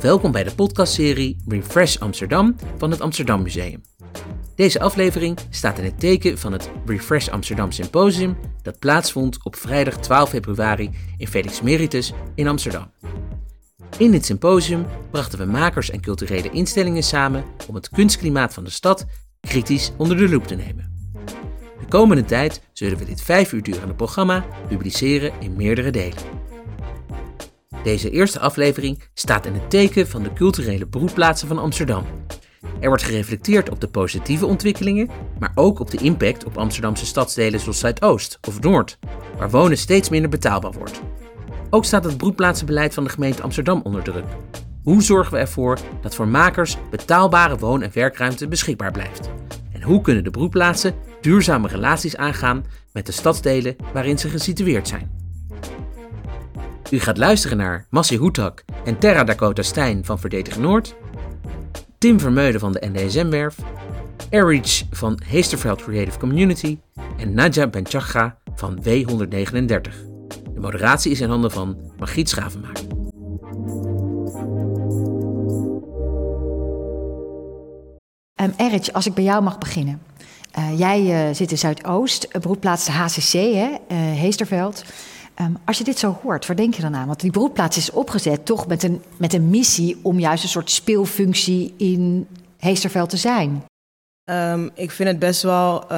Welkom bij de podcastserie Refresh Amsterdam van het Amsterdam Museum. Deze aflevering staat in het teken van het Refresh Amsterdam Symposium dat plaatsvond op vrijdag 12 februari in Felix Meritus in Amsterdam. In dit symposium brachten we makers en culturele instellingen samen om het kunstklimaat van de stad kritisch onder de loep te nemen. De komende tijd zullen we dit vijf uur durende programma publiceren in meerdere delen. Deze eerste aflevering staat in het teken van de culturele broedplaatsen van Amsterdam. Er wordt gereflecteerd op de positieve ontwikkelingen, maar ook op de impact op Amsterdamse stadsdelen zoals Zuidoost of Noord, waar wonen steeds minder betaalbaar wordt. Ook staat het broedplaatsenbeleid van de gemeente Amsterdam onder druk. Hoe zorgen we ervoor dat voor makers betaalbare woon- en werkruimte beschikbaar blijft? Hoe kunnen de broedplaatsen duurzame relaties aangaan met de stadsdelen waarin ze gesitueerd zijn? U gaat luisteren naar Massi Hoetak en Terra Dakota Stijn van Verdedig Noord, Tim Vermeulen van de NDSM-werf, Erich van Heesterveld Creative Community en Nadja Benchagra van W139. De moderatie is in handen van Margriet Schavenmaker. Um, Erich, als ik bij jou mag beginnen. Uh, jij uh, zit in Zuidoost, beroepplaats de HCC, hè, Heesterveld. Um, als je dit zo hoort, waar denk je dan aan? Want die beroepplaats is opgezet toch met een, met een missie om juist een soort speelfunctie in Heesterveld te zijn. Um, ik vind het best wel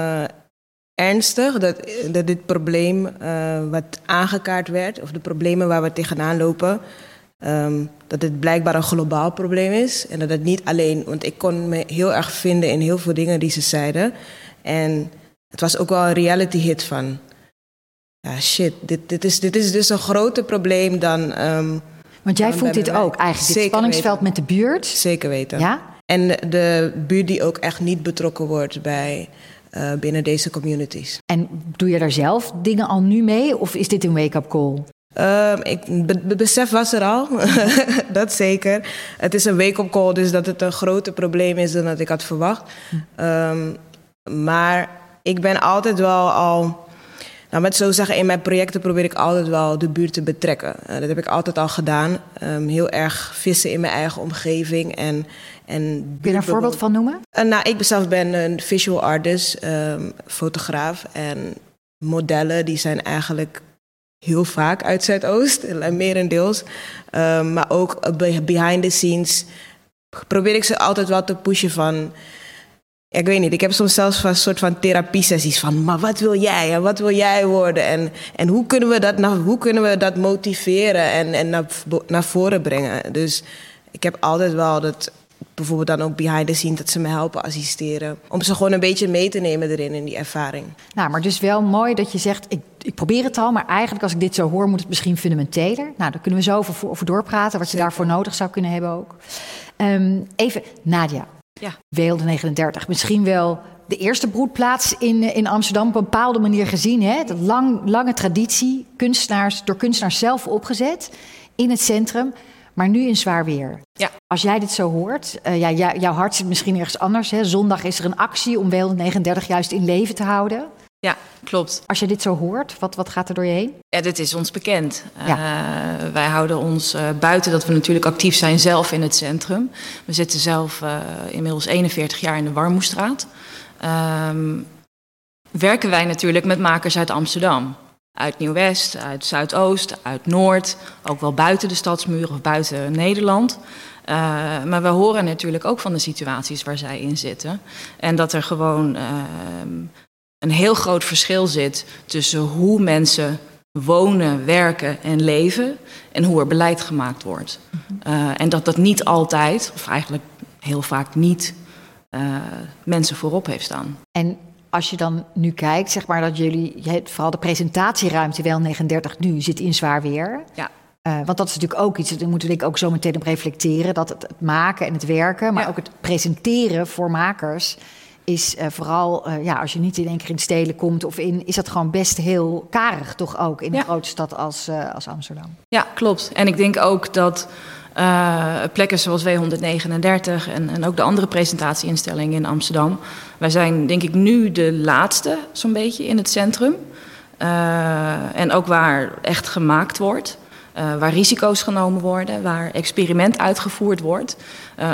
ernstig dat, dat dit probleem wat aangekaart werd, of de problemen waar we tegenaan lopen, um, dat het blijkbaar een globaal probleem is. En dat het niet alleen, want ik kon me heel erg vinden in heel veel dingen die ze zeiden. En het was ook wel een reality hit van ja, shit, dit, dit, is, dit is dus een groter probleem dan. Um, Want jij voelt dit ook eigenlijk, dit spanningsveld weten. met de buurt? Zeker weten. Ja? En de buurt die ook echt niet betrokken wordt bij, uh, binnen deze communities. En doe je daar zelf dingen al nu mee of is dit een wake-up call? Um, ik, be, besef was er al, dat zeker. Het is een wake-up call, dus dat het een groter probleem is dan dat ik had verwacht. Um, maar ik ben altijd wel al nou, met zo zeggen, in mijn projecten probeer ik altijd wel de buurt te betrekken. Uh, dat heb ik altijd al gedaan. Um, heel erg vissen in mijn eigen omgeving. En, en Kun je daar een voorbeeld van noemen? Uh, nou, ik zelf ben een visual artist, um, fotograaf. En modellen, die zijn eigenlijk heel vaak uit Zuidoost, merendeels. Um, maar ook behind the scenes probeer ik ze altijd wel te pushen van... Ik weet niet, ik heb soms zelfs een soort van therapie-sessies van... maar wat wil jij en wat wil jij worden? En, en hoe, kunnen we dat, nou, hoe kunnen we dat motiveren en, en naar, naar voren brengen? Dus ik heb altijd wel dat... bijvoorbeeld dan ook behind the scenes... dat ze me helpen assisteren. Om ze gewoon een beetje mee te nemen erin, in die ervaring. Nou, maar dus wel mooi dat je zegt... ik, ik probeer het al, maar eigenlijk als ik dit zo hoor... moet het misschien fundamenteler. Nou, daar kunnen we zo over, over doorpraten... wat je daarvoor nodig zou kunnen hebben ook. Um, even, Nadia... Ja. Weelde 39. Misschien wel de eerste broedplaats in, in Amsterdam op een bepaalde manier gezien. Hè? De lang, lange traditie, kunstenaars, door kunstenaars zelf opgezet in het centrum. Maar nu in zwaar weer. Ja. Als jij dit zo hoort, uh, ja, jou, jouw hart zit misschien ergens anders. Hè? Zondag is er een actie om Weelde 39 juist in leven te houden. Ja, klopt. Als je dit zo hoort, wat, wat gaat er door je heen? Ja, dit is ons bekend. Ja. Uh, wij houden ons uh, buiten dat we natuurlijk actief zijn zelf in het centrum. We zitten zelf inmiddels 41 jaar in de Warmoestraat. Um, werken wij natuurlijk met makers uit Amsterdam. Uit Nieuw-West, uit Zuidoost, uit Noord. Ook wel buiten de stadsmuren of buiten Nederland. Uh, maar we horen natuurlijk ook van de situaties waar zij in zitten. En dat er gewoon uh, een heel groot verschil zit tussen hoe mensen wonen, werken en leven en hoe er beleid gemaakt wordt. Uh, en dat dat niet altijd, of eigenlijk heel vaak niet, uh, mensen voorop heeft staan. En als je dan nu kijkt, zeg maar dat jullie, vooral de presentatieruimte wel 39 nu zit in zwaar weer. Ja. Uh, want dat is natuurlijk ook iets, daar moeten we ook zo meteen op reflecteren. Dat het, het maken en het werken, maar ja. ook het presenteren voor makers is uh, vooral, uh, ja, als je niet in één keer in stelen komt of in, is dat gewoon best heel karig, toch ook in een Ja. grote stad als, als Amsterdam. Ja, klopt. En ik denk ook dat uh, plekken zoals W139 en, en ook de andere presentatieinstellingen in Amsterdam, wij zijn denk ik nu de laatste zo'n beetje in het centrum. en ook waar echt gemaakt wordt. waar risico's genomen worden, waar experiment uitgevoerd wordt.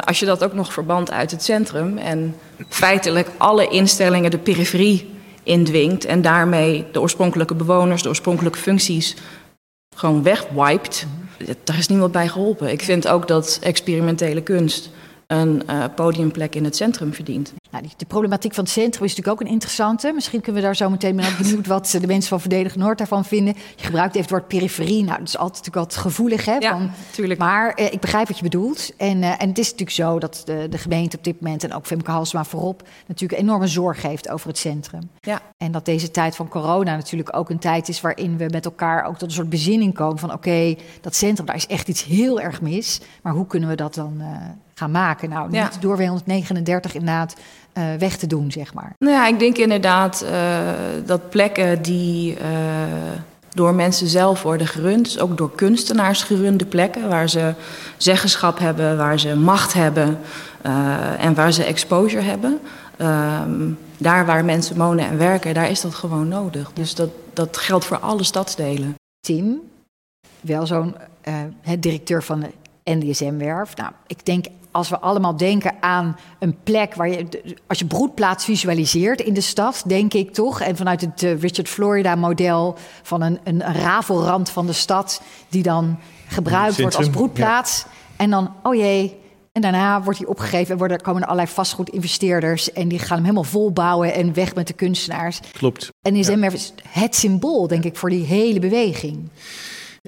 als je dat ook nog verband uit het centrum en feitelijk alle instellingen de periferie indwingt en daarmee de oorspronkelijke bewoners, de oorspronkelijke functies gewoon wegwiped, daar is niemand bij geholpen. Ik vind ook dat experimentele kunst een uh, podiumplek in het centrum verdient. Nou, de problematiek van het centrum is natuurlijk ook een interessante. Misschien kunnen we daar zo meteen ben benieuwd wat de mensen van Verdedig Noord daarvan vinden. Je gebruikt even het woord periferie. Nou, dat is altijd natuurlijk wat gevoelig, hè? Ja, tuurlijk. Maar eh, ik begrijp wat je bedoelt. En, eh, en het is natuurlijk zo dat de, de gemeente op dit moment... en ook Femke Halsema voorop natuurlijk enorme zorg heeft over het centrum. Ja. En dat deze tijd van corona natuurlijk ook een tijd is... waarin we met elkaar ook tot een soort bezinning komen van... oké, dat centrum, daar is echt iets heel erg mis. Maar hoe kunnen we dat dan... Gaan maken. Nou, niet ja. door 239 inderdaad uh, weg te doen, zeg maar. Nou ja, ik denk inderdaad uh, dat plekken die uh, door mensen zelf worden gerund, dus ook door kunstenaars gerunde plekken, waar ze zeggenschap hebben, waar ze macht hebben en waar ze exposure hebben. Ehm, daar waar mensen wonen en werken, daar is dat gewoon nodig. Dus dat, dat geldt voor alle stadsdelen. Tim, wel zo'n directeur van de NDSM-werf. Nou, ik denk als we allemaal denken aan een plek waar je, als je broedplaats visualiseert in de stad, denk ik toch, en vanuit het uh, Richard Florida-model van een, een, rafelrand van de stad, die dan gebruikt wordt als broedplaats. En dan, oh jee, en daarna wordt hij opgegeven en worden, komen er allerlei vastgoedinvesteerders en die gaan hem helemaal volbouwen en weg met de kunstenaars. Klopt. En is ja. het symbool, denk ik, voor die hele beweging.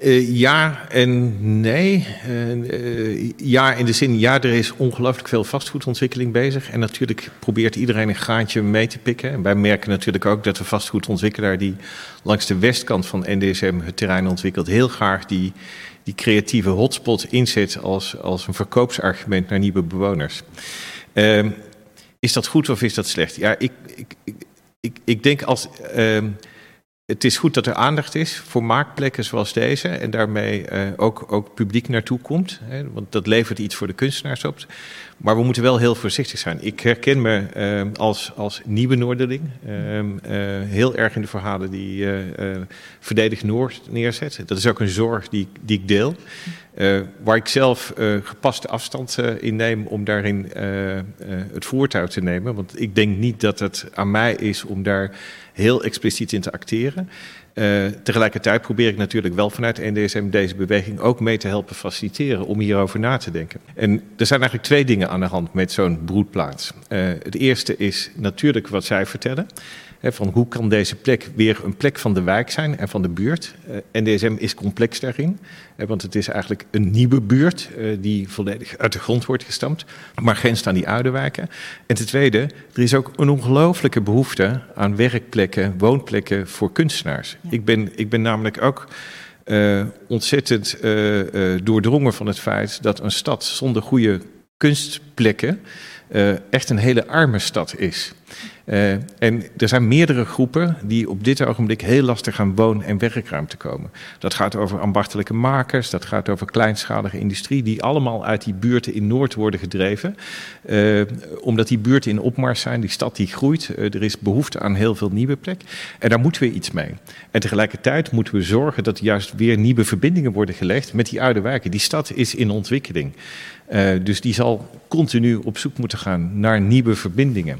Uh, ja en nee. Uh, ja, in de zin, ja, er is ongelooflijk veel vastgoedontwikkeling bezig. En natuurlijk probeert iedereen een gaatje mee te pikken. En wij merken natuurlijk ook dat de vastgoedontwikkelaar die langs de westkant van NDSM het terrein ontwikkelt, heel graag die, die creatieve hotspot inzet als, als een verkoopsargument naar nieuwe bewoners. Uh, is dat goed of is dat slecht? Ja, ik, ik, ik, ik denk als. Ehm, het is goed dat er aandacht is voor maakplekken zoals deze en daarmee uh, ook, ook publiek naartoe komt. Hè, want dat levert iets voor de kunstenaars op. Maar we moeten wel heel voorzichtig zijn. Ik herken me uh, als, als nieuwe Noorderling uh, heel erg in de verhalen die Verdedig Noord neerzet. Dat is ook een zorg die, die ik deel. waar ik zelf gepaste afstand in neem om daarin het voortouw te nemen. Want ik denk niet dat het aan mij is om daar heel expliciet in te acteren. Uh, tegelijkertijd probeer ik natuurlijk wel vanuit NDSM deze beweging ook mee te helpen faciliteren om hierover na te denken. En er zijn eigenlijk twee dingen aan de hand met zo'n broedplaats. Uh, het eerste is natuurlijk wat zij vertellen van hoe kan deze plek weer een plek van de wijk zijn en van de buurt. Uh, eh, NDSM is complex daarin, want het is eigenlijk een nieuwe buurt uh, die volledig uit de grond wordt gestampt, maar grenst aan die oude wijken. En ten tweede, er is ook een ongelooflijke behoefte aan werkplekken, woonplekken voor kunstenaars. Ja. Ik, ben, ik ben namelijk ook uh, ontzettend doordrongen van het feit dat een stad zonder goede kunstplekken echt een hele arme stad is. Uh, en er zijn meerdere groepen die op dit ogenblik heel lastig aan woon- en werkruimte komen. Dat gaat over ambachtelijke makers, dat gaat over kleinschalige industrie, die allemaal uit die buurten in Noord worden gedreven. Uh, omdat die buurten in opmars zijn, die stad die groeit, uh, er is behoefte aan heel veel nieuwe plek. En daar moeten we iets mee. En tegelijkertijd moeten we zorgen dat juist weer nieuwe verbindingen worden gelegd met die oude wijken. Die stad is in ontwikkeling. dus die zal continu op zoek moeten gaan naar nieuwe verbindingen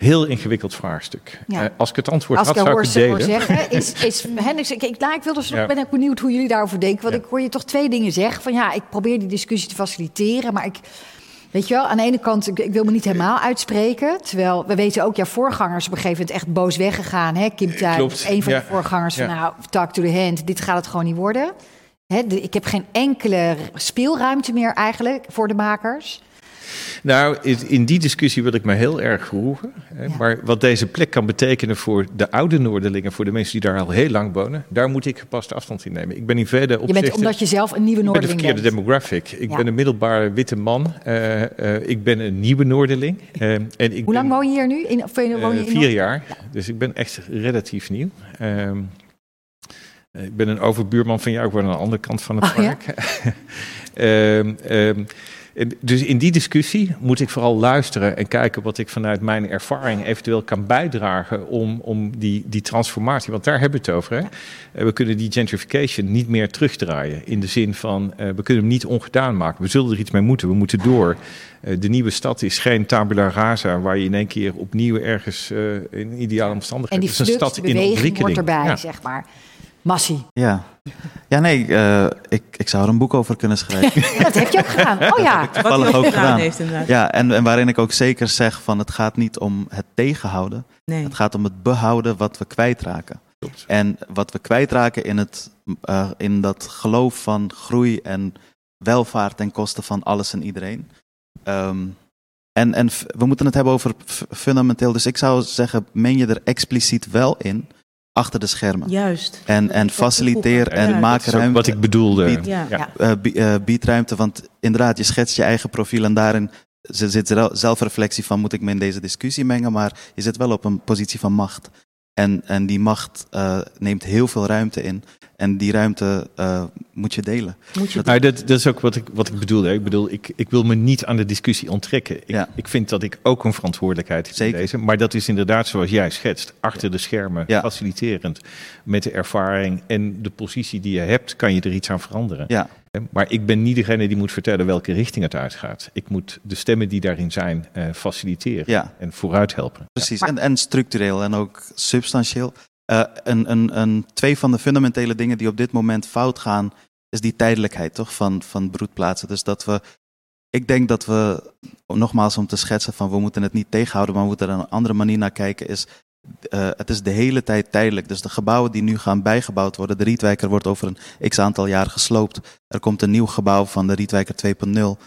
heel ingewikkeld vraagstuk. Ja. Uh, als ik het antwoord als had, zou ik het delen. zeggen, is, is Hendricks, ik, ik, nou, ik wil dus, ja. ben ik benieuwd hoe jullie daarover denken. Want ja. ik hoor je toch twee dingen zeggen. Van ja, ik probeer die discussie te faciliteren, maar ik... Weet je wel, aan de ene kant, ik, ik wil me niet helemaal uitspreken. Terwijl we weten ook, ja, voorgangers op een gegeven moment echt boos weggegaan. Hè? Kim Tuin, een van de voorgangers van nou, talk to the hand, dit gaat het gewoon niet worden. Hè, de, ik heb geen enkele speelruimte meer eigenlijk voor de makers. Nou, in die discussie wil ik me heel erg geroegen. Maar wat deze plek kan betekenen voor de oude Noorderlingen, voor de mensen die daar al heel lang wonen, daar moet ik gepaste afstand in nemen. Ik ben in verder opzichten... Je bent omdat je zelf een nieuwe Noorderling bent. Ik ben de verkeerde demographic. Ik ben een middelbare witte man. Uh, uh, ik ben een nieuwe Noorderling. Uh, en ik Hoe lang woon je hier nu? In, of woon je in vier jaar. Dus ik ben echt relatief nieuw. Ehm, ik ben een overbuurman van jou, ik woon aan de andere kant van het oh, park. Um, Dus in die discussie moet ik vooral luisteren en kijken wat ik vanuit mijn ervaring eventueel kan bijdragen om, om die, die transformatie, want daar hebben we het over. Hè? Eh, we kunnen die gentrification niet meer terugdraaien in de zin van uh, we kunnen hem niet ongedaan maken. We zullen er iets mee moeten, we moeten door. Uh, de nieuwe stad is geen tabula rasa waar je in één keer opnieuw ergens uh, in ideale omstandigheden... En die is een stad in ontwikkeling. wordt erbij, ja. zeg maar. Massie. Ja, ja nee, uh, ik, ik zou er een boek over kunnen schrijven. ja, dat heb je ook gedaan. Oh ja. Wat hij ook gedaan heeft inderdaad. Ja, en, en waarin ik ook zeker zeg van het gaat niet om het tegenhouden. Nee. Het gaat om het behouden wat we kwijtraken. Klopt. En wat we kwijtraken in, het, uh, in dat geloof van groei en welvaart ten koste van alles en iedereen. Um, en, en we moeten het hebben over fundamenteel. Dus ik zou zeggen, meng je er expliciet wel in achter de schermen. Juist. En, en faciliteer en ja, maak ruimte. Wat ik bedoelde. Bied, ja. uh, bied ruimte, want inderdaad, je schetst je eigen profiel en daarin zit zelfreflectie van moet ik me in deze discussie mengen, maar je zit wel op een positie van macht. En, en die macht uh, neemt heel veel ruimte in. En die ruimte uh, moet je delen. Moet je dat, dat, dat, is ook wat ik, wat ik bedoel. Ik bedoel, ik, ik wil me niet aan de discussie onttrekken. Ik, ja. ik vind dat ik ook een verantwoordelijkheid heb deze. Maar dat is inderdaad zoals jij schetst. Achter de schermen, ja. faciliterend. Met de ervaring en de positie die je hebt, kan je er iets aan veranderen. Ja. Maar ik ben niet degene die moet vertellen welke richting het uitgaat. Ik moet de stemmen die daarin zijn uh, faciliteren ja. en vooruit helpen. Precies, en, en structureel en ook substantieel. Uh, een, een, twee van de fundamentele dingen die op dit moment fout gaan, is die tijdelijkheid toch, van, van broedplaatsen. Dus dat we, ik denk dat we, nogmaals om te schetsen van we moeten het niet tegenhouden, maar we moeten er een andere manier naar kijken, is uh, het is de hele tijd tijdelijk. Dus de gebouwen die nu gaan bijgebouwd worden, de Rietwijker wordt over een x aantal jaar gesloopt. Er komt een nieuw gebouw van de Rietwijker 2.0.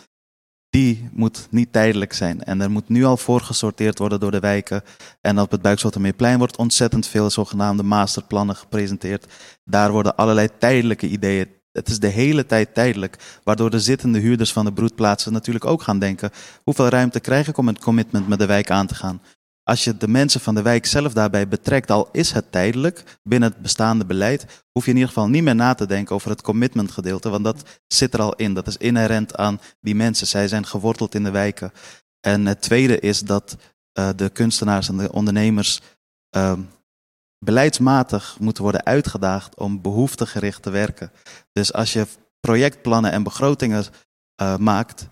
Die moet niet tijdelijk zijn. En er moet nu al voor gesorteerd worden door de wijken. En op het Buikzotermeerplein wordt ontzettend veel zogenaamde masterplannen gepresenteerd. Daar worden allerlei tijdelijke ideeën. Het is de hele tijd tijdelijk, waardoor de zittende huurders van de broedplaatsen natuurlijk ook gaan denken: hoeveel ruimte krijg ik om een commitment met de wijk aan te gaan? Als je de mensen van de wijk zelf daarbij betrekt, al is het tijdelijk binnen het bestaande beleid, hoef je in ieder geval niet meer na te denken over het commitment gedeelte, want dat zit er al in. Dat is inherent aan die mensen. Zij zijn geworteld in de wijken. En het tweede is dat uh, de kunstenaars en de ondernemers uh, beleidsmatig moeten worden uitgedaagd om behoeftegericht te werken. Dus als je projectplannen en begrotingen uh, maakt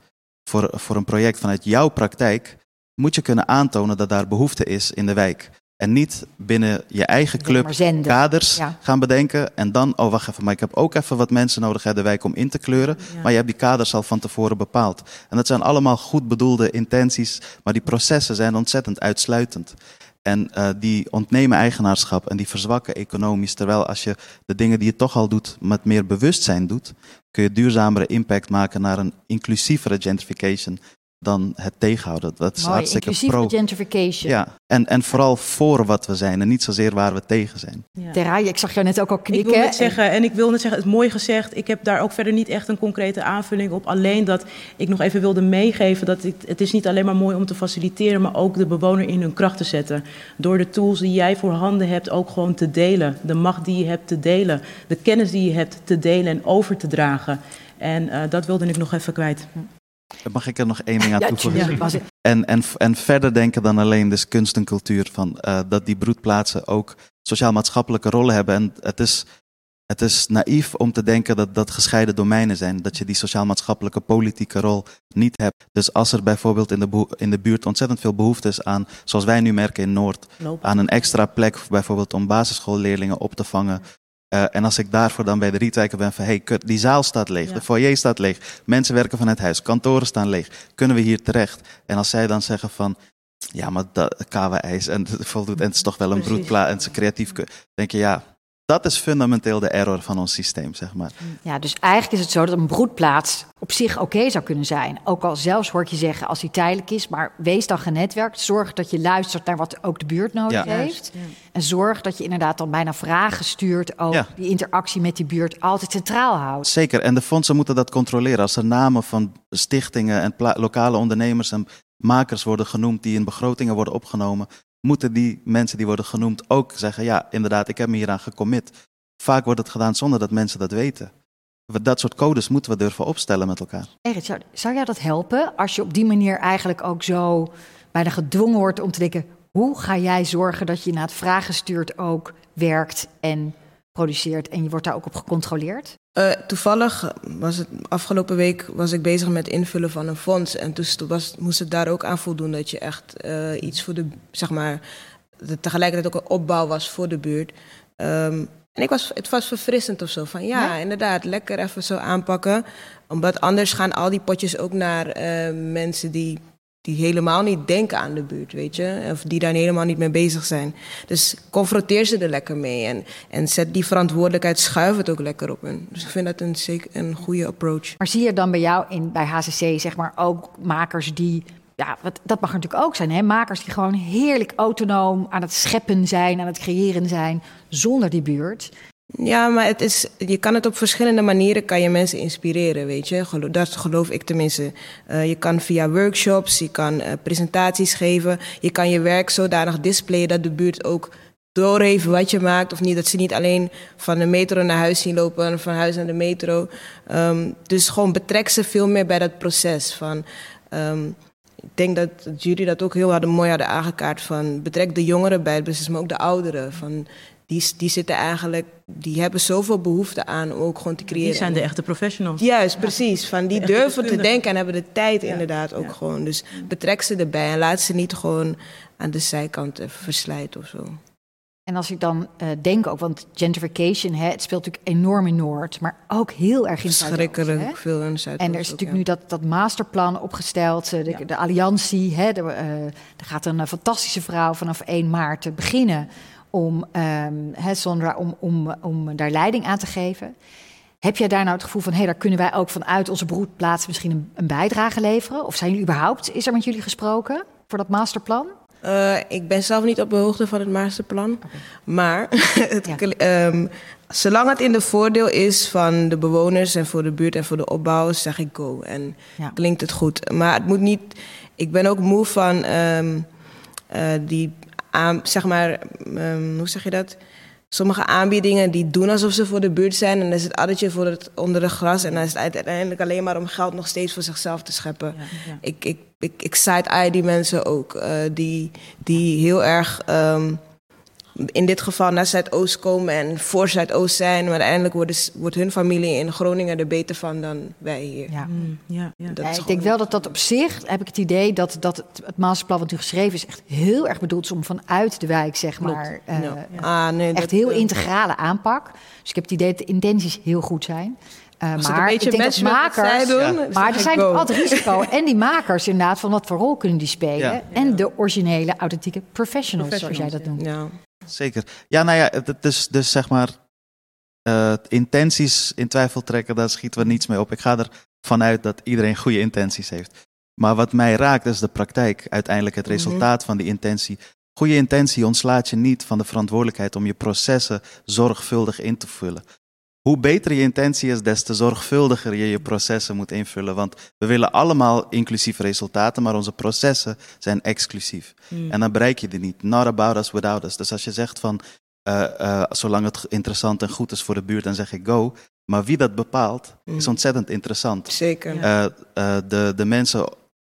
voor, voor een project vanuit jouw praktijk, moet je kunnen aantonen dat daar behoefte is in de wijk. En niet binnen je eigen club kaders ja. gaan bedenken. En dan, oh wacht even, maar ik heb ook even wat mensen nodig uit de wijk om in te kleuren. Ja. Maar je hebt die kaders al van tevoren bepaald. En dat zijn allemaal goed bedoelde intenties, maar die processen zijn ontzettend uitsluitend. En uh, die ontnemen eigenaarschap en die verzwakken economisch. Terwijl als je de dingen die je toch al doet met meer bewustzijn doet, kun je duurzamere impact maken naar een inclusievere gentrification dan het tegenhouden. Dat is Mooi, hartstikke pro. gentrification. Ja, en, en vooral voor wat we zijn en niet zozeer waar we tegen zijn. Ja. Terraai, ik zag jou net ook al knikken. Ik wil net zeggen, en ik wil net zeggen, het is mooi gezegd. Ik heb daar ook verder niet echt een concrete aanvulling op. Alleen dat ik nog even wilde meegeven dat het, het is niet alleen maar mooi om te faciliteren, maar ook de bewoner in hun kracht te zetten. Door de tools die jij voor handen hebt ook gewoon te delen. De macht die je hebt te delen. De kennis die je hebt te delen en over te dragen. En uh, dat wilde ik nog even kwijt. Mag ik er nog één ding aan toevoegen? Ja, en, en, en verder denken dan alleen dus kunst en cultuur. Van, uh, dat die broedplaatsen ook sociaal-maatschappelijke rollen hebben. En het is, het is naïef om te denken dat dat gescheiden domeinen zijn. Dat je die sociaal-maatschappelijke politieke rol niet hebt. Dus als er bijvoorbeeld in de, in de buurt ontzettend veel behoefte is aan, zoals wij nu merken in Noord, Lopen. aan een extra plek bijvoorbeeld om basisschoolleerlingen op te vangen. Uh, en als ik daarvoor dan bij de Rietwijker ben van, hey, kut, die zaal staat leeg, ja. de foyer staat leeg, mensen werken van het huis, kantoren staan leeg, kunnen we hier terecht? En als zij dan zeggen van, ja, maar dat KW-ijs en voldoet, en het is toch wel een broedplaat en ze creatief, denk je, ja, dat is fundamenteel de error van ons systeem, zeg maar. Ja, dus eigenlijk is het zo dat een broedplaats op zich oké okay zou kunnen zijn. Ook al zelfs hoor ik je zeggen als die tijdelijk is, maar wees dan genetwerkt. Zorg dat je luistert naar wat ook de buurt nodig ja. heeft. Ja. En zorg dat je inderdaad dan bijna vragen stuurt, ook ja. die interactie met die buurt altijd centraal houdt. Zeker, en de fondsen moeten dat controleren. Als er namen van stichtingen en lokale ondernemers en makers worden genoemd die in begrotingen worden opgenomen, moeten die mensen die worden genoemd ook zeggen: ja, inderdaad, ik heb me hieraan gecommit. Vaak wordt het gedaan zonder dat mensen dat weten. dat soort codes moeten we durven opstellen met elkaar. Erik, zou, zou jou dat helpen als je op die manier eigenlijk ook zo bijna gedwongen wordt om te denken: hoe ga jij zorgen dat je na het vragen stuurt ook werkt en produceert en je wordt daar ook op gecontroleerd? Uh, toevallig was het afgelopen week was ik bezig met invullen van een fonds. En toen was, moest het daar ook aan voldoen dat je echt uh, iets voor de, zeg maar, tegelijkertijd ook een opbouw was voor de buurt. Um, en ik was, het was verfrissend of zo. Van ja, inderdaad, lekker even zo aanpakken. Omdat anders gaan al die potjes ook naar uh, mensen die die helemaal niet denken aan de buurt, weet je. Of die daar helemaal niet mee bezig zijn. Dus confronteer ze er lekker mee. En, en zet die verantwoordelijkheid, schuif het ook lekker op hun. Dus ik vind dat een, zeker een goede approach. Maar zie je dan bij jou in, bij HCC, zeg maar, ook makers die... Ja, wat, dat mag natuurlijk ook zijn, hè? Makers die gewoon heerlijk autonoom aan het scheppen zijn, aan het creëren zijn, zonder die buurt. Ja, maar het is, je kan het op verschillende manieren kan je mensen inspireren, weet je. Dat geloof ik tenminste. Uh, je kan via workshops, je kan uh, presentaties geven. Je kan je werk zodanig displayen dat de buurt ook doorheeft wat je maakt. Of niet, dat ze niet alleen van de metro naar huis zien lopen, van huis naar de metro. Um, dus gewoon betrek ze veel meer bij dat proces. Van, um, ik denk dat jullie dat ook heel mooi hadden aangekaart. Van betrek de jongeren bij het proces, maar ook de ouderen. Van die, die zitten eigenlijk, die hebben zoveel behoefte aan om ook gewoon te creëren. Die zijn de echte professionals. Juist, precies. Van die durven te denken en hebben de tijd inderdaad ook gewoon. Dus betrek ze erbij en laat ze niet gewoon aan de zijkant verslijten of zo. En als ik dan uh, denk ook, want gentrification, hè, het speelt natuurlijk enorm in Noord, maar ook heel erg in Verschrikkelijk veel in Zuidoost. En er is natuurlijk nu dat, dat masterplan opgesteld, uh, de, ja. de, alliantie. Hè, de, uh, er gaat een fantastische vrouw vanaf 1 maart beginnen om, um, Sondra, om, om, om daar leiding aan te geven. Heb jij daar nou het gevoel van, hé, hey, daar kunnen wij ook vanuit onze broedplaats misschien een, een, bijdrage leveren? Of zijn jullie überhaupt, is er met jullie gesproken voor dat masterplan? Uh, ik ben zelf niet op de hoogte van het masterplan. Okay. Maar het, ja. um, zolang het in de voordeel is van de bewoners en voor de buurt en voor de opbouw, zeg ik go. En ja. klinkt het goed. Maar het moet niet. Ik ben ook moe van um, uh, die aan, zeg maar, um, hoe zeg je dat? Sommige aanbiedingen die doen alsof ze voor de buurt zijn. En dan is het addertje voor het onder de gras. En dan is het uiteindelijk alleen maar om geld nog steeds voor zichzelf te scheppen. Ja, ja. Ik, ik, ik, ik side-eye die mensen ook. Uh, die, die heel erg um, in dit geval naar Zuidoost komen en voor Zuidoost zijn. Maar uiteindelijk wordt, wordt hun familie in Groningen er beter van dan wij hier. Ja. Mm, ja, ja. ja ik denk wel dat dat op zich, heb ik het idee dat, dat het, het masterplan wat u geschreven is, echt heel erg bedoeld is om vanuit de wijk, zeg maar, uh, ah, nee, echt dat, heel integrale aanpak. Dus ik heb het idee dat de intenties heel goed zijn. Uh, maar ik denk dat makers, doen, ja. maar er zijn go. altijd risico. en die makers inderdaad, van wat voor rol kunnen die spelen. Ja. En de originele, authentieke professionals, professionals zoals jij dat noemt. Zeker. Ja, nou ja, het is dus zeg maar uh, intenties in twijfel trekken, daar schieten we niets mee op. Ik ga ervan uit dat iedereen goede intenties heeft. Maar wat mij raakt is de praktijk, uiteindelijk het resultaat mm -hmm. van die intentie. Goede intentie ontslaat je niet van de verantwoordelijkheid om je processen zorgvuldig in te vullen hoe beter je intentie is, des te zorgvuldiger je je processen moet invullen. Want we willen allemaal inclusieve resultaten, maar onze processen zijn exclusief. Mm. En dan bereik je die niet. Not about us, without us. Dus als je zegt van, uh, uh, zolang het interessant en goed is voor de buurt, dan zeg ik go. Maar wie dat bepaalt, mm. is ontzettend interessant. Zeker. Uh, de, de mensen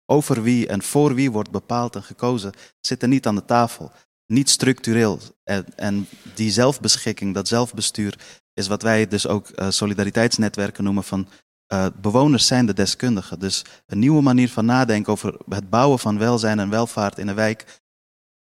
over wie en voor wie wordt bepaald en gekozen, zitten niet aan de tafel. Niet structureel. En, en die zelfbeschikking, dat zelfbestuur, is wat wij dus ook uh, solidariteitsnetwerken noemen van uh, bewoners zijn de deskundigen. Dus een nieuwe manier van nadenken over het bouwen van welzijn en welvaart in een wijk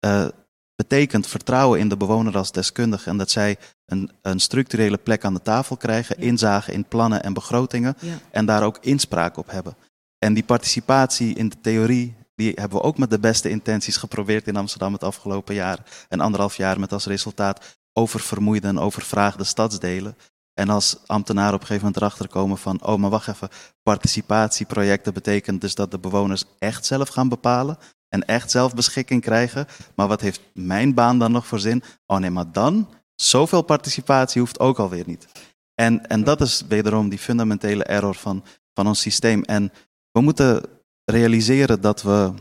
uh, betekent vertrouwen in de bewoner als deskundige en dat zij een, een structurele plek aan de tafel krijgen, ja. inzagen in plannen en begrotingen ja. en daar ook inspraak op hebben. En die participatie in de theorie, die hebben we ook met de beste intenties geprobeerd in Amsterdam het afgelopen jaar en anderhalf jaar met als resultaat oververmoeide en overvraagde stadsdelen. En als ambtenaren op een gegeven moment erachter komen van, oh maar wacht even, participatieprojecten betekent dus dat de bewoners echt zelf gaan bepalen en echt zelf beschikking krijgen. Maar wat heeft mijn baan dan nog voor zin? Oh nee, maar dan, zoveel participatie hoeft ook alweer niet. En, en dat is wederom die fundamentele error van, van ons systeem. En we moeten realiseren dat we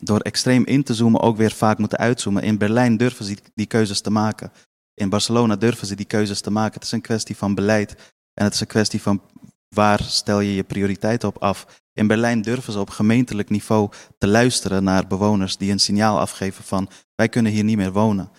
door extreem in te zoomen ook weer vaak moeten uitzoomen. In Berlijn durven ze die keuzes te maken. In Barcelona durven ze die keuzes te maken. Het is een kwestie van beleid. En het is een kwestie van waar stel je je prioriteiten op af. In Berlijn durven ze op gemeentelijk niveau te luisteren naar bewoners die een signaal afgeven van wij kunnen hier niet meer wonen.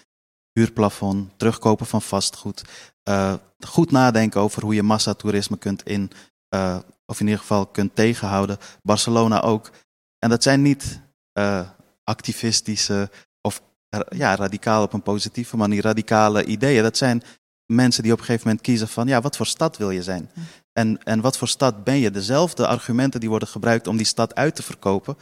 Huurplafond, terugkopen van vastgoed, uh, goed nadenken over hoe je massatoerisme kunt in, uh, of in ieder geval kunt tegenhouden. Barcelona ook. En dat zijn niet uh, activistische of ja, radicaal op een positieve manier, radicale ideeën. Dat zijn mensen die op een gegeven moment kiezen van ja, wat voor stad wil je zijn? En, en wat voor stad ben je? Dezelfde argumenten die worden gebruikt om die stad uit te verkopen.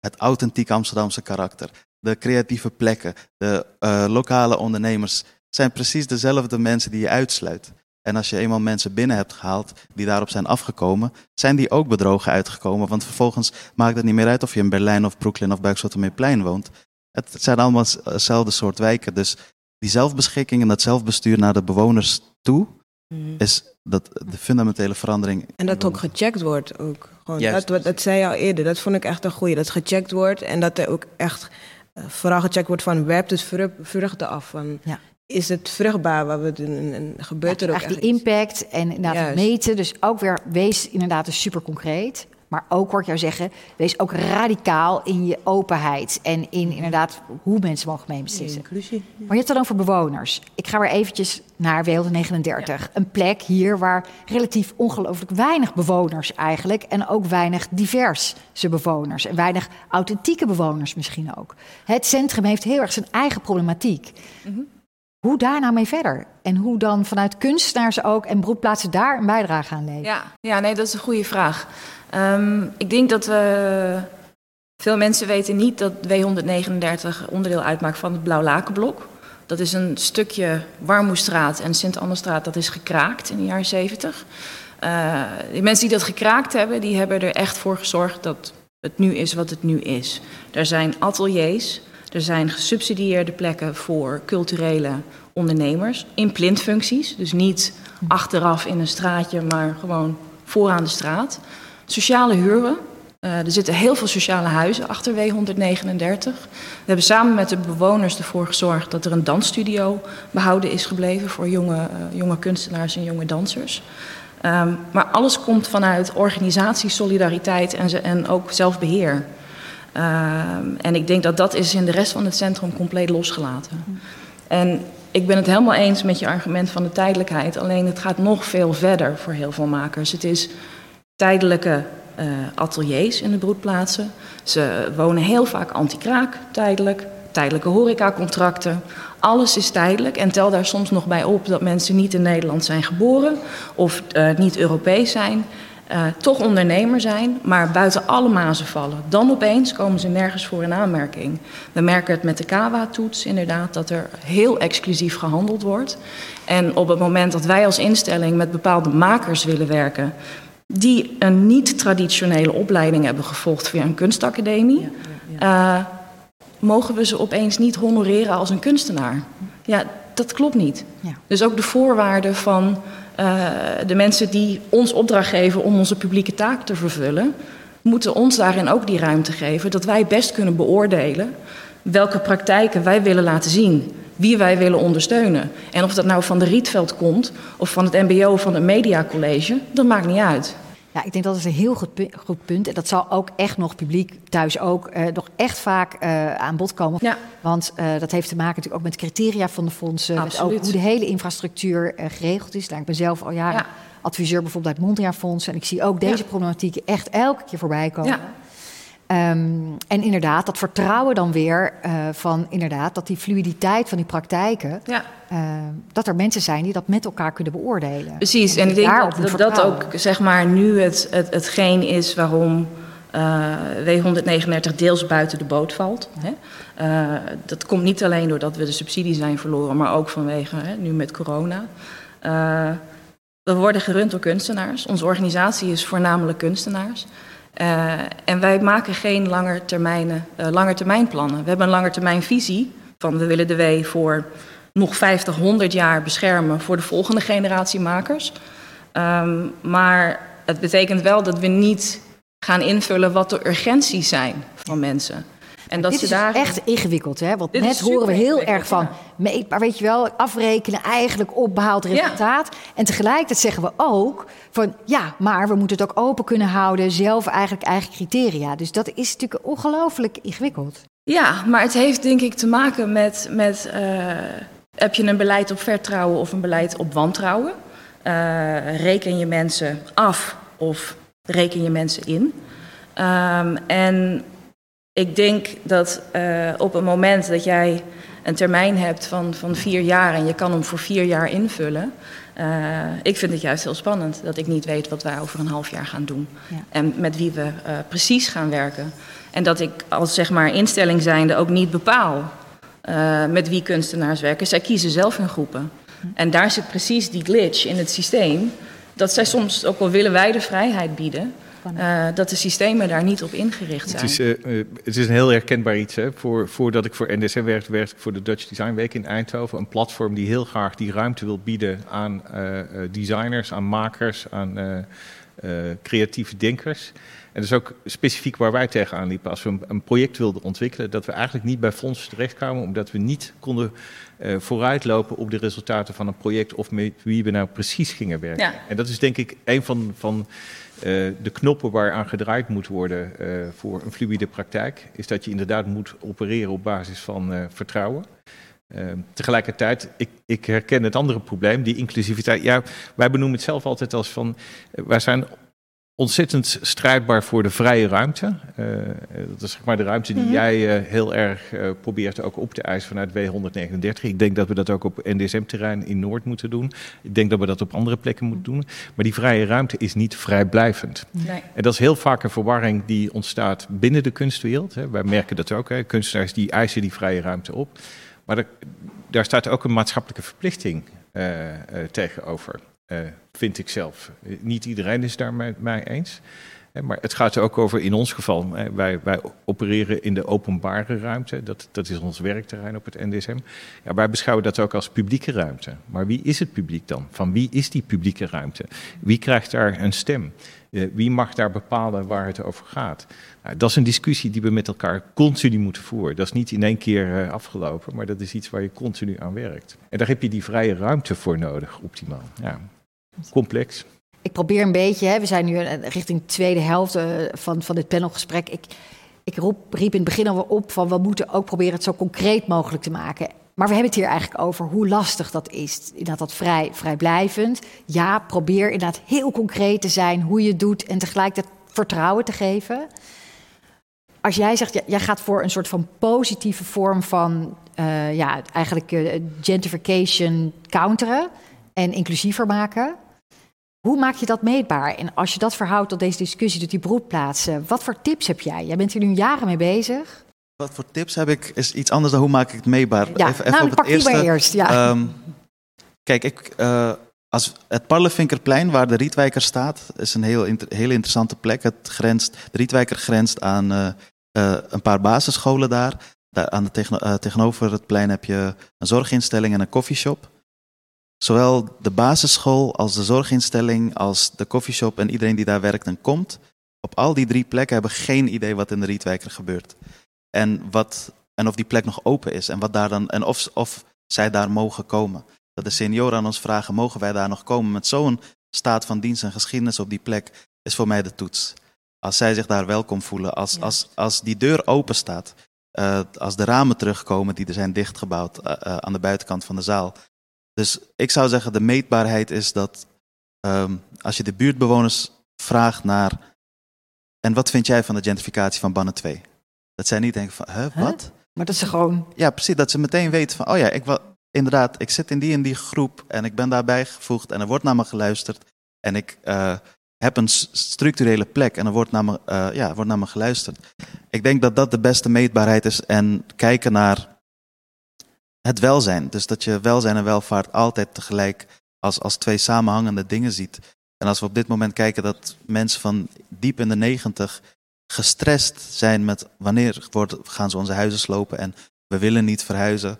Het authentiek Amsterdamse karakter, de creatieve plekken, de uh, lokale ondernemers zijn precies dezelfde mensen die je uitsluit. En als je eenmaal mensen binnen hebt gehaald die daarop zijn afgekomen, zijn die ook bedrogen uitgekomen. Want vervolgens maakt het niet meer uit of je in Berlijn of Brooklyn of Buikstottermeerplein woont. Het zijn allemaal hetzelfde soort wijken. Dus die zelfbeschikking en dat zelfbestuur naar de bewoners toe, mhm. is dat de fundamentele verandering. En dat ook gecheckt wordt. Ook. Gewoon, dat, dat zei je al eerder, dat vond ik echt een goeie. Dat gecheckt wordt en dat er ook echt uh, vooral gecheckt wordt van werpt het vruchten af. Van, ja. Is het vruchtbaar wat we doen en gebeurt er ook echt die impact en inderdaad meten. Dus ook weer wees inderdaad dus super concreet. Maar ook hoor ik jou zeggen, wees ook radicaal in je openheid. En in inderdaad hoe mensen mogen meebeslissen. Inclusie. Maar je hebt het dan over bewoners. Ik ga weer eventjes naar W39. Een plek hier waar relatief ongelooflijk weinig bewoners eigenlijk... en ook weinig diverse bewoners. En weinig authentieke bewoners misschien ook. Het centrum heeft heel erg zijn eigen problematiek. Mhm. Hoe daar nou mee verder? En hoe dan vanuit kunstenaars ook en broedplaatsen daar een bijdrage aan leveren? Ja, ja nee, dat is een goede vraag. Um, ik denk dat we. Veel mensen weten niet dat W139 onderdeel uitmaakt van het Blauw Lakenblok. Dat is een stukje Warmoestraat en Sint-Annestraat dat is gekraakt in de jaren 70. Uh, eh, de mensen die dat gekraakt hebben, die hebben er echt voor gezorgd dat het nu is wat het nu is. Er zijn ateliers, er zijn gesubsidieerde plekken voor culturele ondernemers in plintfuncties. Dus niet achteraf in een straatje, maar gewoon vooraan de straat. Sociale huren. Uh, er zitten heel veel sociale huizen achter W139. We hebben samen met de bewoners ervoor gezorgd dat er een dansstudio behouden is gebleven voor jonge, uh, jonge kunstenaars en jonge dansers. Um, maar alles komt vanuit organisatie, solidariteit en, en ook zelfbeheer. Um, en ik denk dat dat is in de rest van het centrum compleet losgelaten. En ik ben het helemaal eens met je argument van de tijdelijkheid. Alleen het gaat nog veel verder voor heel veel makers. Het is tijdelijke uh, ateliers in de broedplaatsen. Ze wonen heel vaak anti-kraak tijdelijk. Tijdelijke horecacontracten. Alles is tijdelijk en tel daar soms nog bij op dat mensen niet in Nederland zijn geboren of uh, niet Europees zijn. Uh, toch ondernemer zijn, maar buiten alle mazen vallen. Dan opeens komen ze nergens voor in aanmerking. We merken het met de KAWA-toets inderdaad, dat er heel exclusief gehandeld wordt. En op het moment dat wij als instelling met bepaalde makers willen werken, die een niet-traditionele opleiding hebben gevolgd via een kunstacademie, uh, mogen we ze opeens niet honoreren als een kunstenaar. Ja, dat klopt niet. Dus ook de voorwaarden van uh, de mensen die ons opdracht geven om onze publieke taak te vervullen, moeten ons daarin ook die ruimte geven dat wij best kunnen beoordelen welke praktijken wij willen laten zien, wie wij willen ondersteunen. En of dat nou van de Rietveld komt of van het MBO of van het Mediacollege, dat maakt niet uit. Ja, ik denk dat is een heel goed, goed punt. En dat zal ook echt nog publiek thuis ook uh, nog echt vaak uh, aan bod komen. Ja. Want uh, dat heeft te maken natuurlijk ook met de criteria van de fondsen. Met ook hoe de hele infrastructuur geregeld is. Nou, ik ben zelf al jaren ja. adviseur bijvoorbeeld uit Mondriaan Fonds. En ik zie ook deze ja. problematiek echt elke keer voorbij komen. Um, en inderdaad, dat vertrouwen dan weer uh, van inderdaad dat die fluiditeit van die praktijken, ja. uh, dat er mensen zijn die dat met elkaar kunnen beoordelen. Precies, en, en ik denk dat dat ook zeg maar nu het, het, hetgeen is waarom uh, W139 deels buiten de boot valt. Hè? dat komt niet alleen doordat we de subsidie zijn verloren, maar ook vanwege hè, nu met corona. we worden gerund door kunstenaars. Onze organisatie is voornamelijk kunstenaars. Uh, en wij maken geen langetermijnen, uh, langetermijnplannen. We hebben een langetermijnvisie van we willen de W voor nog 50, 100 jaar beschermen voor de volgende generatie makers. Um, maar het betekent wel dat we niet gaan invullen wat de urgenties zijn van mensen. En dat Dit ze is daar... echt ingewikkeld, hè? Want Dit net horen we heel erg van meetbaar, weet je wel, afrekenen, eigenlijk op behaald resultaat. En tegelijkertijd zeggen we ook van ja, maar we moeten het ook open kunnen houden, zelf eigenlijk eigen criteria. Dus dat is natuurlijk ongelooflijk ingewikkeld. Ja, maar het heeft denk ik te maken met, met eh, heb je een beleid op vertrouwen of een beleid op wantrouwen? Eh, reken je mensen af of reken je mensen in? Ehm, en ik denk dat eh, op het moment dat jij een termijn hebt van, van vier jaar en je kan hem voor vier jaar invullen. eh, ik vind het juist heel spannend dat ik niet weet wat wij over een half jaar gaan doen. Ja. En met wie we eh, precies gaan werken. En dat ik als zeg maar instelling zijnde ook niet bepaal met wie kunstenaars werken. Zij kiezen zelf hun groepen. En daar zit precies die glitch in het systeem. Dat zij soms, ook al willen wij de vrijheid bieden, eh, dat de systemen daar niet op ingericht zijn. Het is, eh, het is een heel herkenbaar iets. Hè. Voor, voordat ik voor NDSM werkte, werkte ik voor de Dutch Design Week in Eindhoven. Een platform die heel graag die ruimte wil bieden aan eh, eh, designers, aan makers, aan eh, eh, creatieve denkers. En dat is ook specifiek waar wij tegenaan liepen. Als we een, project wilden ontwikkelen, dat we eigenlijk niet bij fondsen terechtkwamen, omdat we niet konden eh, vooruitlopen op de resultaten van een project of met wie we nou precies gingen werken. Ja. En dat is denk ik een van, van de knoppen waar aan gedraaid moet worden eh, voor een fluïde praktijk, is dat je inderdaad moet opereren op basis van eh, vertrouwen. Eh, tegelijkertijd, ik, ik herken het andere probleem, die inclusiviteit. Ja, wij benoemen het zelf altijd als van, eh, wij zijn ontzettend strijdbaar voor de vrije ruimte. Eh, dat is zeg maar de ruimte die jij eh, heel erg eh, probeert ook op te eisen vanuit W139. Ik denk dat we dat ook op NDSM-terrein in Noord moeten doen. Ik denk dat we dat op andere plekken moeten doen. Maar die vrije ruimte is niet vrijblijvend. Nee. En dat is heel vaak een verwarring die ontstaat binnen de kunstwereld. Hè. Wij merken dat ook. Hè. Kunstenaars die eisen die vrije ruimte op. Maar er- daar staat ook een maatschappelijke verplichting tegenover, vind ik zelf. Eh, Niet iedereen is daar met mij eens. Hè, Maar het gaat er ook over, in ons geval, wij, wij opereren in de openbare ruimte. Dat, dat is ons werkterrein op het NDSM. Ja, wij beschouwen dat ook als publieke ruimte. Maar wie is het publiek dan? Van wie is die publieke ruimte? Wie krijgt daar een stem? Eh, wie mag daar bepalen waar het over gaat? Nou, dat is een discussie die we met elkaar continu moeten voeren. Dat is niet in één keer eh, afgelopen, maar dat is iets waar je continu aan werkt. En daar heb je die vrije ruimte voor nodig, optimaal. Ja. Complex. Ik probeer een beetje, hè, we zijn nu eh, richting de tweede helft eh, van, van dit panelgesprek. Ik, ik roep, riep in het begin al op van we moeten ook proberen het zo concreet mogelijk te maken. Maar we hebben het hier eigenlijk over hoe lastig dat is. Inderdaad, dat vrij, vrijblijvend. Ja, probeer inderdaad heel concreet te zijn hoe je het doet en tegelijkertijd vertrouwen te geven. Als jij zegt, jij gaat voor een soort van positieve vorm van eh, ja, eigenlijk gentrification counteren en inclusiever maken. Hoe maak je dat meetbaar? En als je dat verhoudt tot deze discussie, tot die broedplaatsen, wat voor tips heb jij? Jij bent hier nu jaren mee bezig. Wat voor tips heb ik, is iets anders dan hoe maak ik het meetbaar. Ja, nou, pak die maar eerst. Ja. Ehm, kijk, ik, eh, als het Parlevinkerplein, waar de Rietwijker staat, is een heel, inter- hele interessante plek. Het grenst, de Rietwijker grenst aan eh, eh, een paar basisscholen daar. daar aan de tegen, tegenover het plein heb je een zorginstelling en een koffieshop. Zowel de basisschool als de zorginstelling, als de koffieshop en iedereen die daar werkt en komt, op al die drie plekken hebben geen idee wat in de Rietwijker gebeurt. En, wat, en of die plek nog open is en, wat daar dan, en of, of zij daar mogen komen. Dat de senioren aan ons vragen, mogen wij daar nog komen met zo'n staat van dienst en geschiedenis op die plek, is voor mij de toets. Als zij zich daar welkom voelen, als, als, als die deur open staat, eh, als de ramen terugkomen die er zijn dichtgebouwd eh, eh, aan de buitenkant van de zaal. Dus ik zou zeggen, de meetbaarheid is dat ehm, als je de buurtbewoners vraagt naar, en wat vind jij van de gentrificatie van Bannen 2? Dat zij niet denken van, hè, Huh? wat? Maar dat is gewoon. Ja, precies. Dat ze meteen weten van, oh ja, ik, inderdaad, ik zit in die en die groep en ik ben daarbij gevoegd en er wordt naar me geluisterd. En ik eh, heb een structurele plek en er wordt naar, me, eh, ja, wordt naar me geluisterd. Ik denk dat dat de beste meetbaarheid is en kijken naar het welzijn. Dus dat je welzijn en welvaart altijd tegelijk als, als twee samenhangende dingen ziet. En als we op dit moment kijken dat mensen van diep in de negentig gestrest zijn met wanneer wordt, gaan ze onze huizen slopen en we willen niet verhuizen.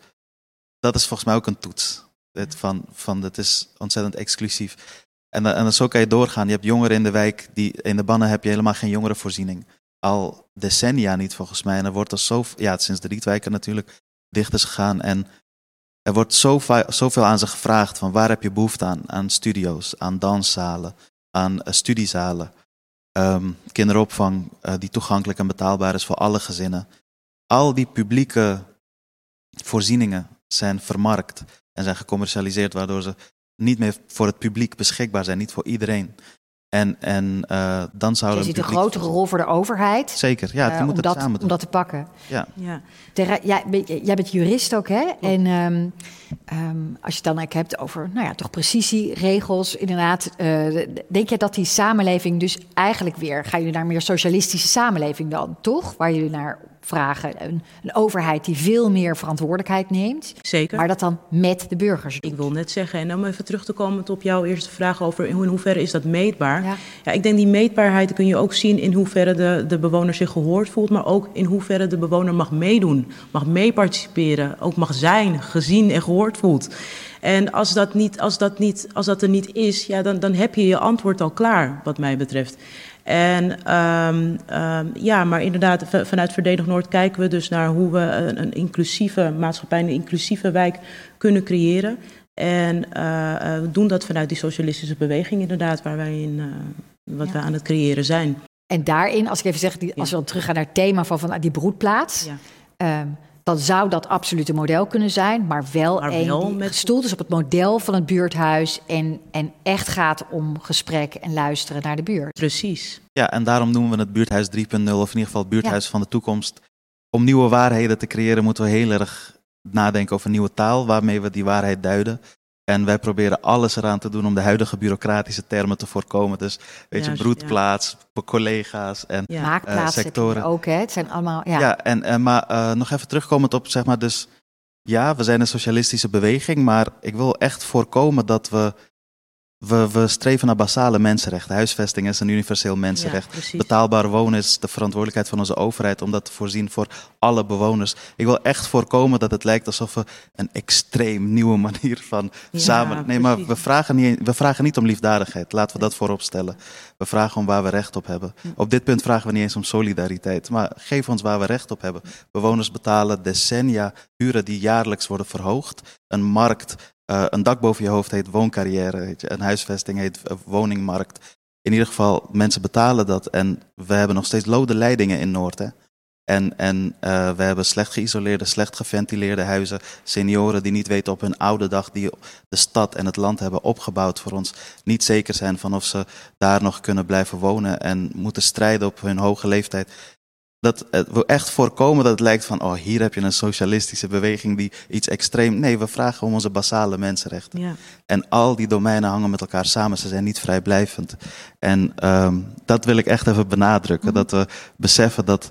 Dat is volgens mij ook een toets. Het van, van het is ontzettend exclusief. En, dan- en zo kan je doorgaan. Je hebt jongeren in de wijk, die, in de bannen heb je helemaal geen jongerenvoorziening. al decennia niet volgens mij. En er wordt er zo, ja, sinds de Rietwijken natuurlijk dicht is gegaan. En er wordt zo zoveel aan ze gevraagd van waar heb je behoefte aan? Aan studio's, aan danszalen, aan uh, studiezalen. Ehm, kinderopvang uh, die toegankelijk en betaalbaar is voor alle gezinnen. Al die publieke voorzieningen zijn vermarkt en zijn gecommercialiseerd, waardoor ze niet meer voor het publiek beschikbaar zijn, niet voor iedereen. En, en uh, dan zou Je ziet een grotere rol voor de overheid. Zeker, ja, die uh, moet om, dat, samen doen. om dat te pakken. Ja. ja. Ter, jij, jij, bent jurist ook, hè? En um, um, als je het dan eigenlijk hebt over, nou ja, toch precisieregels, inderdaad. Uh, denk je dat die samenleving dus eigenlijk weer, gaan jullie naar meer socialistische samenleving dan, toch? Waar jullie naar vragen. Een, een, overheid die veel meer verantwoordelijkheid neemt. Zeker. Maar dat dan met de burgers Ik wil net zeggen, en om even terug te komen op jouw eerste vraag over in hoeverre is dat meetbaar. Ja. ja ik denk die meetbaarheid kun je ook zien in hoeverre de, de bewoner zich gehoord voelt, maar ook in hoeverre de bewoner mag meedoen, mag meeparticiperen, ook mag zijn, gezien en gehoord voelt. En als dat, niet, als dat, niet, als dat er niet is, ja, dan, dan heb je je antwoord al klaar, wat mij betreft. En um, um, ja, maar inderdaad, vanuit Verdedig Noord kijken we dus naar hoe we een, een inclusieve maatschappij, een inclusieve wijk kunnen creëren. En uh, uh, we doen dat vanuit die socialistische beweging, inderdaad, waar wij in, uh, wat ja. we aan het creëren zijn. En daarin, als ik even zeg, die, als we dan teruggaan naar het thema van, van die broedplaats. Ja. Um, dan zou dat absoluut een model kunnen zijn, maar wel maar een wel met... gestoeld is op het model van het buurthuis en, en echt gaat om gesprek en luisteren naar de buurt. Precies. Ja, en daarom noemen we het buurthuis 3.0, of in ieder geval het buurthuis ja. van de toekomst. Om nieuwe waarheden te creëren moeten we heel erg nadenken over nieuwe taal waarmee we die waarheid duiden. En wij proberen alles eraan te doen om de huidige bureaucratische termen te voorkomen. Dus weet Juist, je, broedplaats, ja. collega's en Ja. Maakplaats uh, sectoren. ook, hè? Het zijn allemaal, ja. Ja, en, en maar uh, nog even terugkomend op, zeg maar, dus ja, we zijn een socialistische beweging, maar ik wil echt voorkomen dat we, we, we streven naar basale mensenrechten. Huisvesting is een universeel mensenrecht. Ja. Betaalbaar wonen is de verantwoordelijkheid van onze overheid om dat te voorzien voor alle bewoners. Ik wil echt voorkomen dat het lijkt alsof we een extreem nieuwe manier van Ja, samen. Nee, maar we vragen, niet, we vragen niet om liefdadigheid. Laten we dat voorop stellen. We vragen om waar we recht op hebben. Op dit punt vragen we niet eens om solidariteit. Maar geef ons waar we recht op hebben. Bewoners betalen decennia huren die jaarlijks worden verhoogd. Een markt, uh, een dak boven je hoofd heet wooncarrière. Weet je. Een huisvesting heet uh, woningmarkt. In ieder geval, mensen betalen dat. En we hebben nog steeds lode leidingen in Noord. Hè? En, en uh, we hebben slecht geïsoleerde, slecht geventileerde huizen. Senioren die niet weten op hun oude dag, die de stad en het land hebben opgebouwd voor ons, niet zeker zijn van of ze daar nog kunnen blijven wonen en moeten strijden op hun hoge leeftijd. Dat het wil echt voorkomen dat het lijkt van, oh, hier heb je een socialistische beweging die iets extreem. Nee, we vragen om onze basale mensenrechten. Ja. En al die domeinen hangen met elkaar samen. Ze zijn niet vrijblijvend. En um, dat wil ik echt even benadrukken. Mm -hmm. Dat we beseffen dat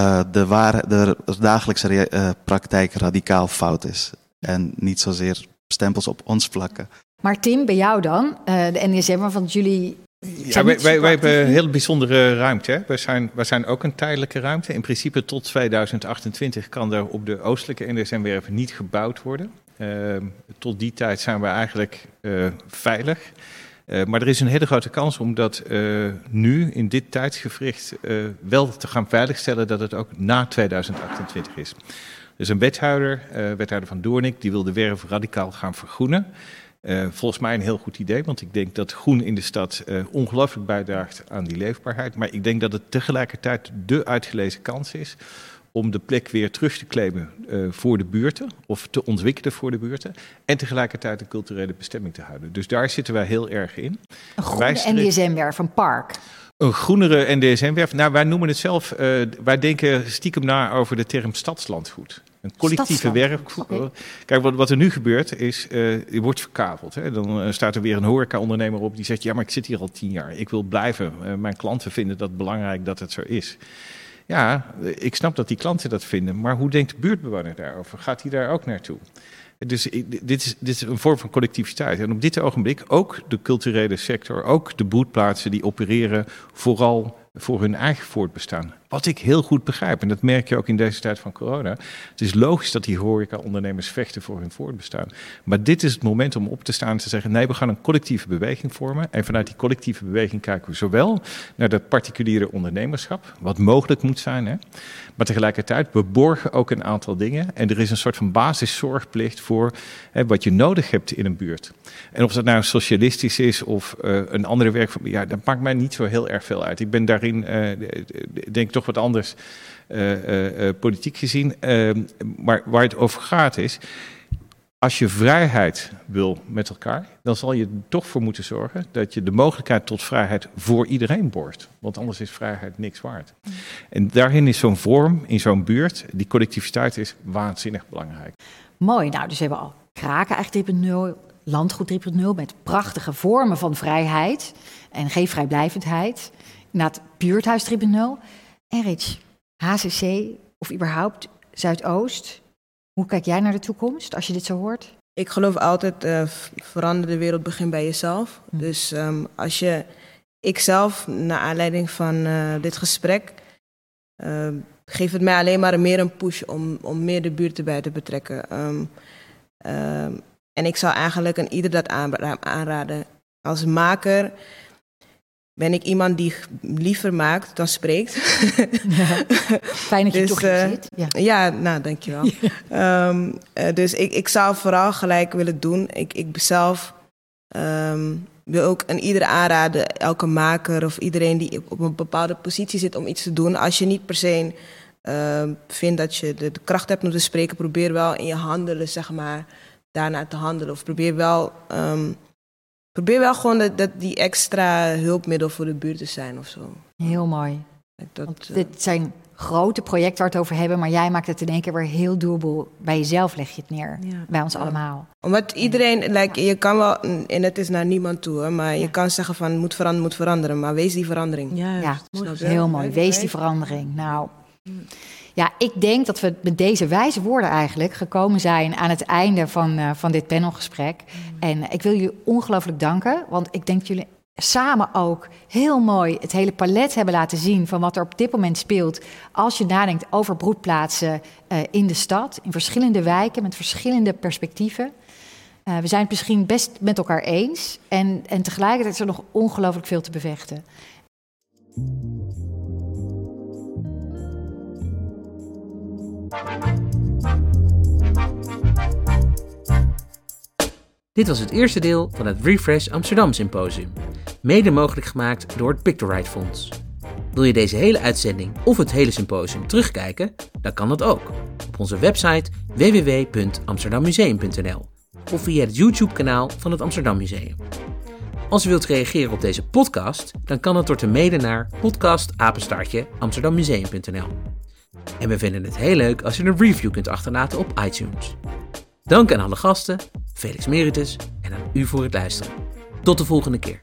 uh, de, ware, de dagelijkse uh, praktijk radicaal fout is. En niet zozeer stempels op ons plakken. Maar Tim, bij jou dan, uh, de NSM, want jullie. Ja, wij, wij, wij hebben een heel bijzondere ruimte. Hè? Wij, zijn, wij zijn ook een tijdelijke ruimte. In principe tot 2028 kan er op de oostelijke NSM-werf niet gebouwd worden. Uh, tot die tijd zijn we eigenlijk uh, veilig. Uh, maar er is een hele grote kans om dat uh, nu, in dit tijdsgevricht, wel te gaan veiligstellen dat het ook na 2028 is. Dus een wethouder, wethouder van Doornik, die wil de werf radicaal gaan vergroenen. Volgens mij een heel goed idee, want ik denk dat groen in de stad ongelooflijk bijdraagt aan die leefbaarheid. Maar ik denk dat het tegelijkertijd de uitgelezen kans is om de plek weer terug te claimen uh, voor de buurten of te ontwikkelen voor de buurten en tegelijkertijd een culturele bestemming te houden. Dus daar zitten wij heel erg in. Een groene NDSM-werf, een park. Een groenere NDSM-werf. Nou, wij noemen het zelf, uh, wij denken stiekem na over de term stadslandgoed. Een collectieve. Okay. Kijk, wat, wat, er nu gebeurt is, uh, je wordt verkaveld. Hè? Dan uh, staat er weer een horeca-ondernemer op die zegt, ja, maar ik zit hier al tien jaar. Ik wil blijven. mijn klanten vinden dat belangrijk dat het zo is. Ja, ik snap dat die klanten dat vinden, maar hoe denkt de buurtbewoner daarover? Gaat hij daar ook naartoe? Dus dit is, dit is een vorm van collectiviteit. En op dit ogenblik ook de culturele sector, ook de boetplaatsen die opereren vooral voor hun eigen voortbestaan. Wat ik heel goed begrijp, en dat merk je ook in deze tijd van corona. Het is logisch dat die horeca-ondernemers vechten voor hun voortbestaan. Maar dit is het moment om op te staan en te zeggen: nee, we gaan een collectieve beweging vormen. En vanuit die collectieve beweging kijken we zowel naar dat particuliere ondernemerschap, wat mogelijk moet zijn, hè, maar tegelijkertijd we borgen ook een aantal dingen. En er is een soort van basiszorgplicht voor hè, wat je nodig hebt in een buurt. En of dat nou socialistisch is of uh, een andere werk, ja, dat maakt mij niet zo heel erg veel uit. Ik ben daarin, uh, denk ik, toch wat anders uh, politiek gezien. Ehm, maar waar het over gaat is, als je vrijheid wil met elkaar, dan zal je er toch voor moeten zorgen dat je de mogelijkheid tot vrijheid voor iedereen borgt. Want anders is vrijheid niks waard. En daarin is zo'n vorm, in zo'n buurt, die collectiviteit is waanzinnig belangrijk. Mooi, nou dus we hebben al Kraken eigenlijk 3.0, Landgoed 3.0 met prachtige vormen van vrijheid en geen vrijblijvendheid. Na het buurthuis 3.0. Erich, HCC of überhaupt Zuidoost, hoe kijk jij naar de toekomst als je dit zo hoort? Ik geloof altijd, uh, verander de wereld begint bij jezelf. Hm. Dus um, als je, ik zelf, naar aanleiding van uh, dit gesprek, uh, geeft het mij alleen maar meer een push om, om meer de buurt erbij te betrekken. Um, en ik zou eigenlijk een ieder dat aanraden. Als maker ben ik iemand die liever maakt dan spreekt. Ja, fijn dat je dus, toch uh, zit. Ja. ja, nou, dankjewel. Ja. Um, uh, dus ik, ik zou vooral gelijk willen doen. Ik, ik zelf um, wil ook aan ieder aanraden, elke maker of iedereen die op een bepaalde positie zit om iets te doen. Als je niet per se uh, vindt dat je de, de, kracht hebt om te spreken, probeer wel in je handelen, zeg maar, daarnaar te handelen. Of probeer wel... Um, probeer wel gewoon dat, dat, die extra hulpmiddel voor de buurt te zijn of zo. Heel mooi. Dat, Want uh, dit zijn grote projecten waar we het over hebben, maar jij maakt het in één keer weer heel doelbel. Bij jezelf leg je het neer, ja. bij ons ja. allemaal. Omdat iedereen, like, je kan wel, en het is naar niemand toe, hè, maar je kan zeggen van moet veranderen, moet veranderen, maar wees die verandering. Ja, ja heel mooi. Wees die verandering. Nou. Ja, ik denk dat we met deze wijze woorden eigenlijk gekomen zijn aan het einde van, uh, van dit panelgesprek. Mm. En ik wil jullie ongelooflijk danken, want ik denk dat jullie samen ook heel mooi het hele palet hebben laten zien van wat er op dit moment speelt. Als je nadenkt over broedplaatsen uh, in de stad, in verschillende wijken met verschillende perspectieven. Uh, we zijn het misschien best met elkaar eens en, en tegelijkertijd is er nog ongelooflijk veel te bevechten. Dit was het eerste deel van het Refresh Amsterdam Symposium, mede mogelijk gemaakt door het Pictorite Fonds. Wil je deze hele uitzending of het hele symposium terugkijken? Dan kan dat ook op onze website www.amsterdammuseum.nl of via het YouTube-kanaal van het Amsterdam Museum. Als u wilt reageren op deze podcast, dan kan het door te mailen naar podcastapenstaartje amsterdammuseum.nl. En we vinden het heel leuk als je een review kunt achterlaten op iTunes. Dank aan alle gasten, Felix Meritus en aan u voor het luisteren. Tot de volgende keer.